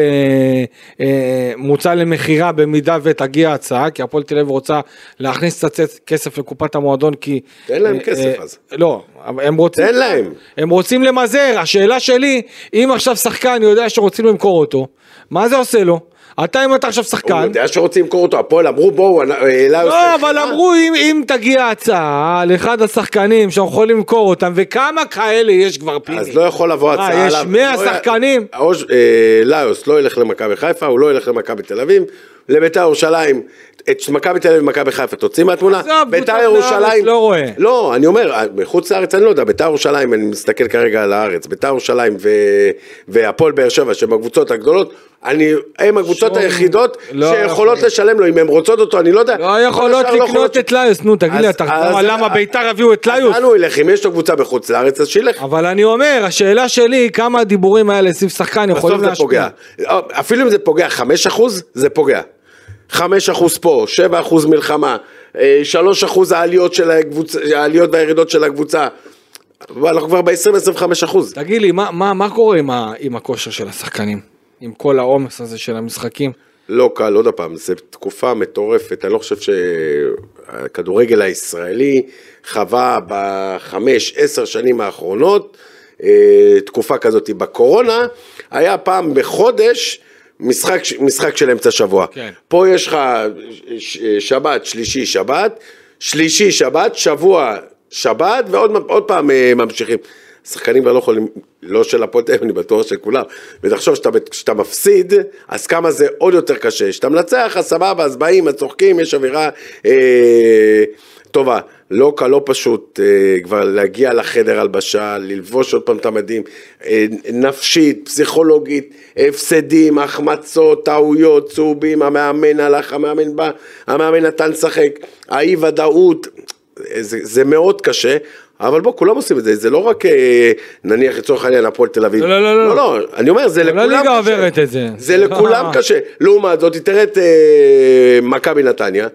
אה, למכירה במידה ותגיע הצעה, כי הפועל תל אביב רוצה להכניס קצת כסף לקופת המועדון, כי... תן להם אה, כסף אה, אז. לא, הם רוצים... תן להם. הם רוצים למזער, השאלה שלי, אם עכשיו שחקן יודע שרוצים למכור אותו, מה זה עושה לו? אתה אם אתה עכשיו שחקן... הוא יודע שרוצים למכור אותו, הפועל אמרו בואו, העלה לא, אבל אמרו אם, אם תגיע הצעה לאחד השחקנים שאנחנו יכולים למכור אותם, וכמה כאלה יש כבר פיני? אז לא יכול לבוא הצעה עליו. יש 100 לא שחקנים? אה, ליוס לא ילך למכבי חיפה, הוא לא ילך למכבי תל אביב, לביתר ירושלים, את מכבי תל אביב ומכבי חיפה תוציא מהתמונה, ביתר ירושלים, לא רואה, לא, אני אומר, בחוץ לארץ אני לא יודע, ביתר ירושלים, אני מסתכל כרגע על הארץ, ביתר ירושלים והפועל באר שבע, שהם הקבוצות הגדולות, אני, הם הקבוצות היחידות לא שיכולות לשלם לו, אם הן רוצות אותו, אני לא יודע. לא יכולות לא לקנות את ליוס, נו תגיד לי, למה ביתר הביאו את ליוס? אז הוא ילך, אם יש לו קבוצה בחוץ לארץ, אז שילך. אבל אני אומר, השאלה שלי, כמה הדיבורים האלה סביב שחקן יכולים להשפיע. אפילו אם זה פוגע 5%, זה פוגע. 5% פה, 7% מלחמה, 3% אה, העליות, של הקבוצ... העליות והירידות של הקבוצה. אנחנו כבר ב-20-25 אחוז. תגיד לי, מה, מה, מה קורה עם, ה, עם הכושר של השחקנים? עם כל העומס הזה של המשחקים? לא קל, עוד פעם, זו תקופה מטורפת, אני לא חושב שהכדורגל הישראלי חווה בחמש, עשר שנים האחרונות אה, תקופה כזאת. בקורונה היה פעם בחודש משחק, משחק של אמצע שבוע. כן. פה יש לך שבת, שלישי, שבת, שלישי, שבת, שבוע, שבת, ועוד פעם אה, ממשיכים. שחקנים כבר לא יכולים, לא של הפועל תל אביב, אני בטוח של כולם. ותחשוב שאתה מפסיד, אז כמה זה עוד יותר קשה. כשאתה מנצח, אז סבבה, אז באים, אז צוחקים, יש אווירה אה, טובה. לא קל, לא פשוט אה, כבר להגיע לחדר הלבשה, ללבוש עוד פעם את המדים, אה, נפשית, פסיכולוגית, הפסדים, החמצות, טעויות, צהובים, המאמן הלך, המאמן בא, המאמן נתן לשחק, האי ודאות, זה, זה מאוד קשה. אבל בוא, כולם עושים את זה, זה לא רק אה, נניח לצורך העניין הפועל תל אביב. לא, לא, לא. לא, לא, אני אומר, זה לכולם קשה. הליגה עוברת את זה. זה לכולם קשה. לעומת זאת, תראה את אה, מכבי נתניה.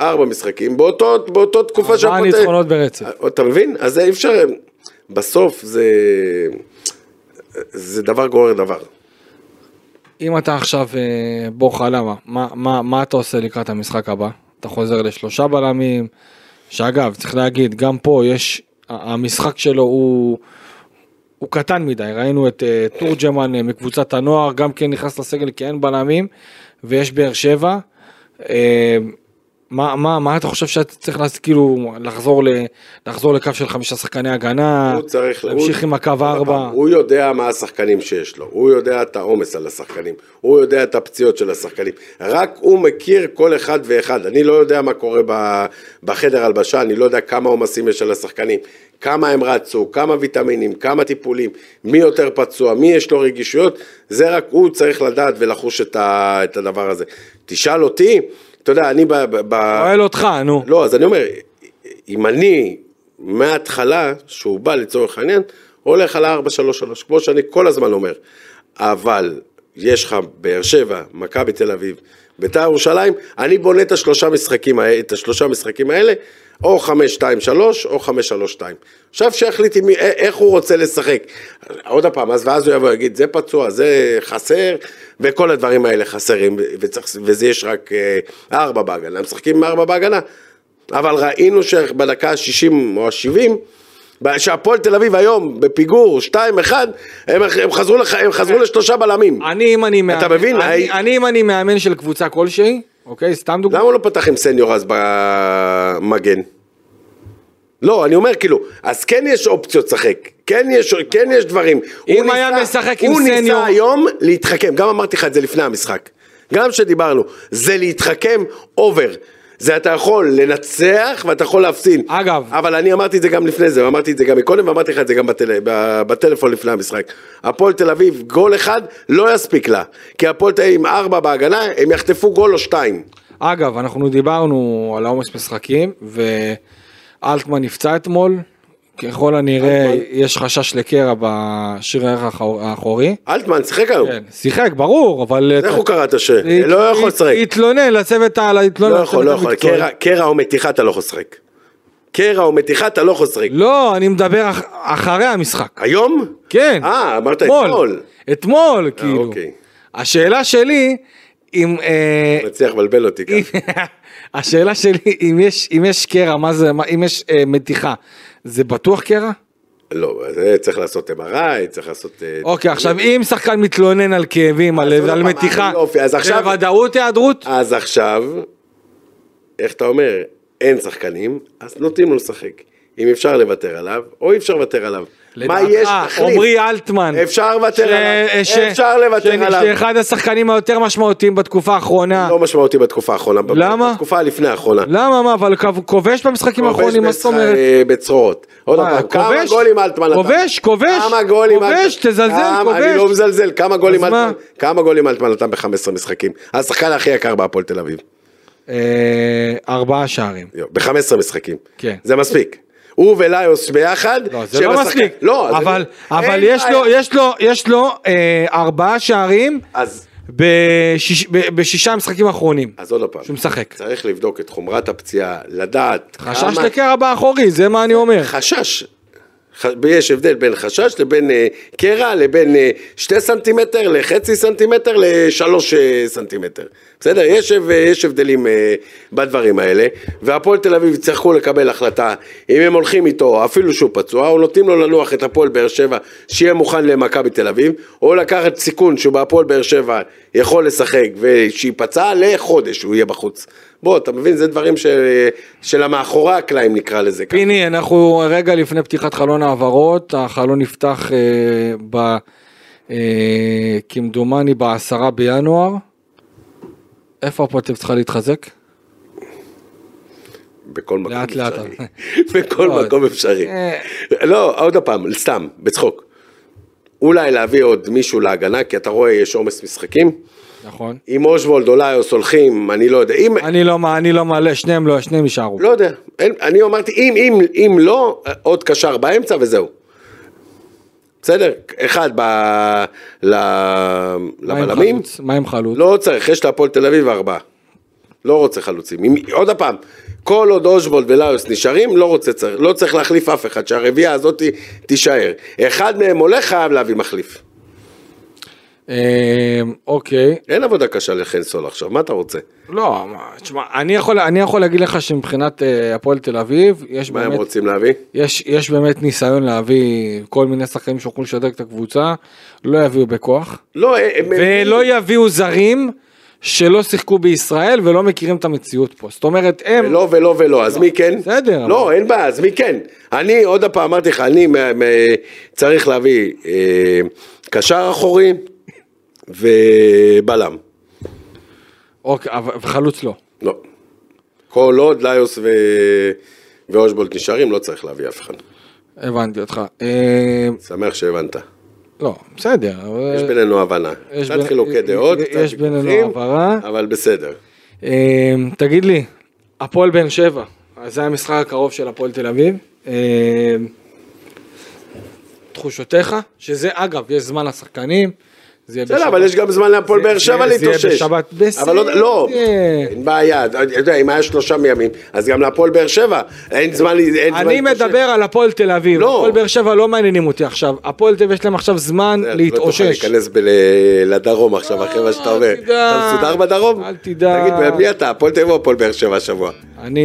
ארבע משחקים, באותו, באותו תקופה שהפועל... ארבעה ניצחונות ברצף. אתה מבין? אז אי אפשר... בסוף זה... זה דבר גורר דבר. אם אתה עכשיו אה, בוך למה, מה, מה, מה אתה עושה לקראת המשחק הבא? אתה חוזר לשלושה בלמים, שאגב, צריך להגיד, גם פה יש, המשחק שלו הוא, הוא קטן מדי, ראינו את uh, תורג'מן uh, מקבוצת הנוער, גם כן נכנס לסגל כי אין בלמים, ויש באר שבע, מה, מה, מה אתה חושב שאתה צריך לעשות, כאילו, לחזור, ל, לחזור לקו של חמישה שחקני הגנה, הוא צריך, להמשיך הוא, עם הקו ארבע? הוא יודע מה השחקנים שיש לו, הוא יודע את העומס על השחקנים, הוא יודע את הפציעות של השחקנים, רק הוא מכיר כל אחד ואחד, אני לא יודע מה קורה בחדר הלבשה, אני לא יודע כמה עומסים יש על השחקנים, כמה הם רצו, כמה ויטמינים, כמה טיפולים, מי יותר פצוע, מי יש לו רגישויות, זה רק הוא צריך לדעת ולחוש את, ה, את הדבר הזה. תשאל אותי, אתה יודע, אני ב... שואל אותך, נו. לא, אז אני אומר, אם אני מההתחלה, שהוא בא לצורך העניין, הולך על ה-4-3-3, כמו שאני כל הזמן אומר. אבל יש לך באר שבע, מכבי תל אביב, בית"ר ירושלים, אני בונה את השלושה משחקים, את השלושה משחקים האלה, או 5-2-3 או 5-3-2. עכשיו שיחליט מי, איך הוא רוצה לשחק. עוד פעם, אז ואז הוא יבוא ויגיד, זה פצוע, זה חסר, וכל הדברים האלה חסרים, וצריך, וזה יש רק אה, ארבע בהגנה, הם משחקים עם ארבע בהגנה. אבל ראינו שבדקה ה-60 או ה-70, שהפועל תל אביב היום בפיגור 2-1, הם, הם, חזרו, לח, הם חזרו לשלושה בלמים. אני אם אני מאמן, אתה מבין? אני, הי... אני אם אני מאמן של קבוצה כלשהי, אוקיי, סתם דוגמא. למה הוא לא פתח עם סניור אז במגן? לא, אני אומר כאילו, אז כן יש אופציות לשחק, כן יש, כן יש דברים. אם היה ניסה, משחק עם סניור... הוא ניסה היום להתחכם, גם אמרתי לך את זה לפני המשחק. גם כשדיברנו, זה להתחכם over. זה אתה יכול לנצח ואתה יכול להפסיד. אגב. אבל אני אמרתי את זה גם לפני זה, אמרתי את זה גם מקודם ואמרתי לך את זה גם בטל... בטלפון לפני המשחק. הפועל תל אביב, גול אחד לא יספיק לה. כי הפועל תל אביב עם ארבע בהגנה, הם יחטפו גול או שתיים. אגב, אנחנו דיברנו על העומס משחקים, ואלטמן נפצע אתמול. ככל הנראה יש חשש לקרע בשריר הירך האחורי. אלטמן שיחק היום. כן, שיחק, ברור, אבל... איך הוא קרא את השיר? לא יכול לשחק. התלונן לצוות ה... לא יכול, לא יכול. קרע או מתיחה אתה לא יכול לשחק. קרע או מתיחה אתה לא יכול לשחק. לא, אני מדבר אחרי המשחק. היום? כן. אה, אמרת אתמול. אתמול, אה, כאילו. אוקיי. השאלה שלי, אם... אה, מצליח לבלבל אותי כאן. השאלה שלי, אם יש קרע, מה זה, אם יש מתיחה. זה בטוח קרע? לא, זה צריך לעשות MRI, צריך לעשות... אה, אוקיי, עכשיו אם שחקן מתלונן על כאבים, על מתיחה, זה ודאות היעדרות? אז עכשיו, איך אתה אומר, אין שחקנים, אז נותנים לו לשחק. אם אפשר לוותר עליו, או אי אפשר לוותר עליו. מה יש? תחליט. עמרי אלטמן. אפשר לוותר עליו. אפשר לוותר עליו. שאחד השחקנים היותר משמעותיים בתקופה האחרונה. לא משמעותי בתקופה האחרונה. למה? בתקופה לפני האחרונה. למה? מה? אבל כובש במשחקים האחרונים, מה זאת אומרת? כובש בצרורות. עוד פעם, כמה גולים אלטמן כובש, כובש. כמה גולים כובש, תזלזל, כובש. אני לא מזלזל. כמה גולים אלטמן? כמה גולים אלטמן נתן ב-15 משחקים? השחקן הכי יקר בהפועל תל אביב. אה, ארבעה שערים. ב-15 משחקים. כן. זה מספיק. הוא וליוס ביחד. לא, זה לא מספיק. לא, אבל, אבל יש, לו, יש לו, יש לו אה, ארבעה שערים. אז... בשיש, בשישה משחקים האחרונים. אז עוד פעם. שהוא משחק. צריך לבדוק את חומרת הפציעה, לדעת. חשש כמה... לקרע באחורי, זה מה אני אומר. חשש. יש הבדל בין חשש לבין אה, קרע, לבין אה, שתי סנטימטר לחצי סנטימטר לשלוש אה, סנטימטר. בסדר? יש, יש הבדלים בדברים האלה, והפועל תל אביב יצטרכו לקבל החלטה אם הם הולכים איתו, אפילו שהוא פצוע, או נותנים לו לנוח את הפועל באר שבע, שיהיה מוכן למכבי תל אביב, או לקחת סיכון שהוא בהפועל באר שבע יכול לשחק ושייפצע לחודש, הוא יהיה בחוץ. בוא, אתה מבין, זה דברים ש... של המאחורי הקלעים נקרא לזה. פיני, אנחנו רגע לפני פתיחת חלון העברות, החלון נפתח אה, ב... אה, כמדומני בעשרה בינואר. איפה הפועל צריכה להתחזק? בכל מקום לאט, אפשרי. לאט. בכל לא, מקום אפשרי. אה. לא, עוד פעם, סתם, בצחוק. אולי להביא עוד מישהו להגנה, כי אתה רואה, יש עומס משחקים. נכון. אם אושוולד או ליוס הולכים, אני לא יודע. אם... אני לא, אני לא מעלה, שניהם לא, שניהם יישארו. לא יודע. אני אמרתי, אם, אם, אם לא, עוד קשר באמצע וזהו. בסדר? אחד ב... ל... לבלמים. מה עם חלוץ? לא צריך, יש להפועל תל אביב ארבעה. לא רוצה חלוצים. אם, עוד פעם, כל עוד אושוולד וליוס נשארים, לא רוצה, צריך, לא צריך להחליף אף אחד, שהרביעייה הזאת תישאר. אחד מהם הולך, חייב להביא מחליף. אמ, אוקיי. אין עבודה קשה לחן סול עכשיו, מה אתה רוצה? לא, תשמע, אני יכול, אני יכול להגיד לך שמבחינת uh, הפועל תל אביב, יש מה באמת... מה הם רוצים להביא? יש, יש באמת ניסיון להביא כל מיני שחקנים שיוכלו לשדרג את הקבוצה, לא יביאו בכוח. לא, הם... ולא. יביאו זרים שלא שיחקו בישראל ולא מכירים את המציאות פה. זאת אומרת, הם... ולא ולא ולא, אז מי כן? בסדר. לא, אבל- אין בעיה, אז מי כן? אני, עוד פעם אמרתי לך, אני מ- מ- צריך להביא אה, קשר אחורי ובלם. אוקיי, אבל- וחלוץ לא. לא. כל עוד ליוס ו... ואושבולט נשארים, לא צריך להביא אף אחד. הבנתי אותך. אה, שמח שהבנת. לא, בסדר. אבל- יש בינינו הבנה. יש קצת בין- חילוקי דעות, יש קצת בינינו ויכוחים. אבל בסדר. אה, תגיד לי, הפועל באר שבע, אז זה המשחק הקרוב של הפועל תל אביב. אה, תחושותיך, שזה אגב, יש זמן לשחקנים. בסדר. אבל יש גם זמן להפועל באר שבע זה- זה יהיה להתאושש. בשבת. אבל לא, בסדר. אין בעיה, אתה יודע, אם היה שלושה מימים, אז גם להפועל באר שבע, אין זמן, זמן אני להתאושש. מדבר על הפועל תל אביב, לא. הפועל באר שבע לא מעניינים אותי עכשיו, הפועל תל אביב יש להם עכשיו זמן לא תוכל להתאושש. להיכנס לדרום עכשיו, אחרי מה שאתה אל אומר. אתה מסודר בדרום? אל תדאג. תגיד, מי אתה? הפועל תל אביב או הפועל באר שבע השבוע? אני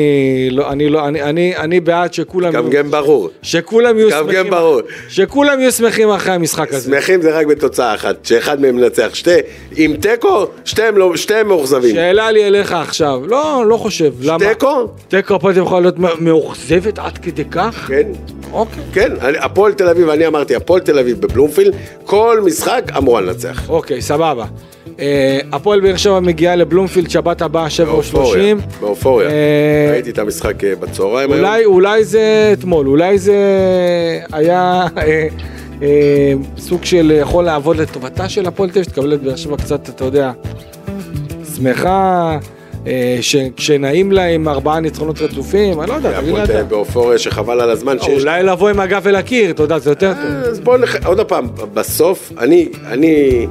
לא, אני לא, אני, אני, אני בעד שכולם, גם גם ברור. שכולם יהיו שמחים, גם ברור. שכולם יהיו שמחים אחרי המשחק הזה. שמחים זה רק בתוצאה אחת, שאחד מהם מנצח. שתי, עם תיקו, שתיהם לא- שתיהם מאוכזבים. שאלה לי אליך עכשיו, לא, לא חושב, למה? תיקו? תיקו הפועל יכולה להיות מאוכזבת עד כדי כך? כן. אוקיי. כן, הפועל תל אביב, אני אמרתי, הפועל תל אביב בבלומפילד, כל משחק אמורה לנצח. אוקיי, סבבה. אה, הפועל באר שבע מגיעה לבלומפילד שבת הבאה, שבע או באופוריה, שלושים. באופוריה. אה, ראיתי את המשחק אה, בצהריים היום. אולי, אולי זה אתמול, אולי זה היה סוג של יכול לעבוד לטובתה של הפועל תל אביב, שתקבל את באר שבע קצת, אתה יודע, שמחה, ש- כשנעים לה עם ארבעה ניצחונות רצופים, אני לא יודע, תגיד אתה. אביב באופוריה שחבל על הזמן שיש. אולי לבוא עם הגב אל הקיר, אתה יודע, זה יותר טוב. אז בואו עוד פעם, בסוף, אני, אני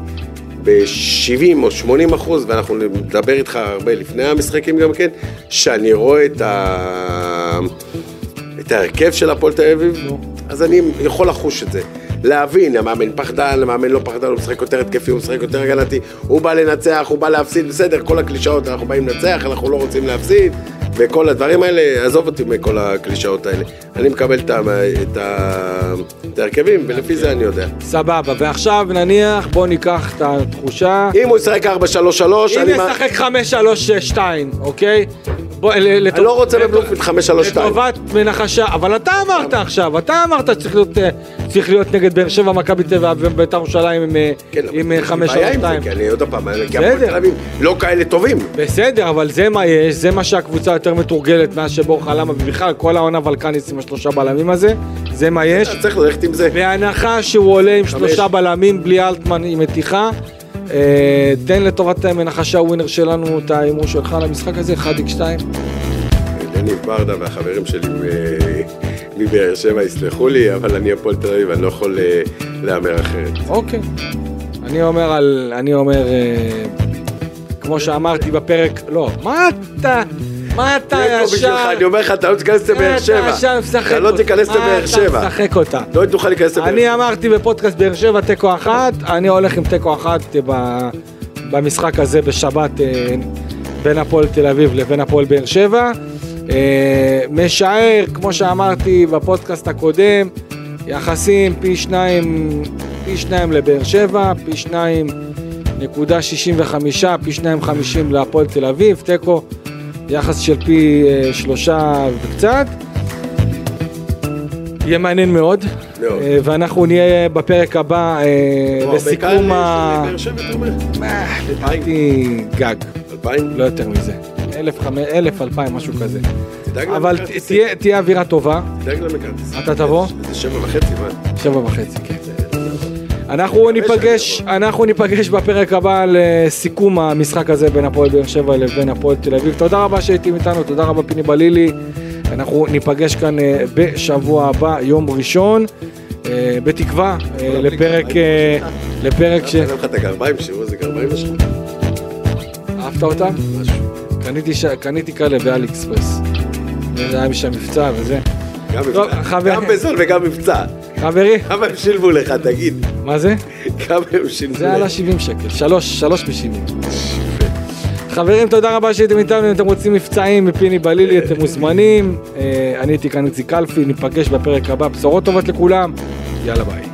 ב-70 או 80 אחוז, ואנחנו נדבר איתך הרבה לפני המשחקים גם כן, שאני רואה את, ה... את ההרכב של הפועל תל אביב, אז אני יכול לחוש את זה. להבין, המאמן פחדן, המאמן לא פחדן, הוא משחק יותר התקפי, הוא משחק יותר הגנתי, הוא בא לנצח, הוא בא להפסיד, בסדר, כל הקלישאות, אנחנו באים לנצח, אנחנו לא רוצים להפסיד, וכל הדברים האלה, עזוב אותי מכל הקלישאות האלה. אני מקבל את, ההרכבים, ולפי זה אני יודע. סבבה, ועכשיו נניח, בוא ניקח את התחושה. אם הוא ישחק 4-3-3, אם אני... מה- ישחק 5-3-2, אוקיי? בוא, לטוב- אני לא רוצה בבלומפילד 5-3-2. לטובת מנחשה, אבל אתה אמרת עכשיו, אתה אמרת שצריך להיות, אה, צריך להיות נגד באר שבע, מכבי טבע ובית"ר ירושלים עם, אה, כן, 5-3-2. כי אני עוד פעם, כי הפועל. תל אביב לא כאלה טובים. בסדר, אבל זה מה יש, זה מה שהקבוצה יותר מתורגלת מאז שבורחה למה, ובכלל כל העונה ולקניס עם השלושה בלמים הזה, זה מה יש. צריך ללכת עם זה. בהנחה שהוא עולה עם. שלושה בלמים בלי אלטמן עם מתיחה, אה, תן לטובת מנחשה ווינר שלנו את ההימור שלך למשחק הזה, 1x2. יניב ברדה והחברים שלי מבאר שבע יסלחו לי, אבל אני הפועל תל אביב, אני לא יכול אה, להמר אחרת. אוקיי. אני אומר על... אני אומר... אה, כמו שאמרתי בפרק... לא, מה אתה... מה אתה ישר... אני אומר לך, אתה לא תיכנס לבאר שבע. אתה לא. תיכנס לבאר שבע. אתה משחק אותה? לא תוכל להיכנס לבאר אני שבע. אמרתי בפודקאסט באר שבע תיקו אחת, אני הולך עם תיקו אחת במשחק הזה בשבת אה, בין הפועל תל אביב לבין הפועל באר שבע. אה, משער, כמו שאמרתי בפודקאסט הקודם, יחסים פי שניים, פי שניים לבאר שבע, פי שניים נקודה שישים וחמישה, פי שניים חמישים להפועל תל אביב, תיקו יחס של פי אה, שלושה וקצת. יהיה מעניין מאוד, מאוד. אה, ואנחנו נהיה בפרק הבא אה, בסיכום קהל ה... לדעתי גג, אלפיים? לא יותר מזה. אלף, חמש- אלף, אלפיים, משהו כזה. אבל. תהיה- אווירה טובה, תדאג להם לכרטיסים. אתה תבוא? זה שבע וחצי, מה? שבע וחצי, כן. אנחנו ניפגש, אנחנו ניפגש בפרק הבא לסיכום המשחק הזה בין הפועל באר שבע לבין הפועל תל אביב. תודה רבה שהייתם איתנו, תודה רבה פיני בלילי. אנחנו ניפגש כאן אה, בשבוע הבא, יום ראשון, אה, בתקווה, אה, לפרק, לפרק ש... אני לך את הגרביים, שיראו איזה גרביים יש לך. אהבת אותם? משהו. קניתי, כאלה באלי אקספרס. היה לי שם מבצע וזה. גם בזול וגם מבצע. חברי, כמה הם שילמו לך, תגיד. מה זה? כמה הם שילמו זה עלה לך. 70 שקל, שלוש, שלוש ב-70. חברים, תודה רבה שהייתם איתנו, אם אתם רוצים מבצעים מפיני בלילי, אתם מוזמנים. אה, אני הייתי כאן איציק קלפי, ניפגש בפרק הבא, בשורות טובות לכולם, יאללה ביי.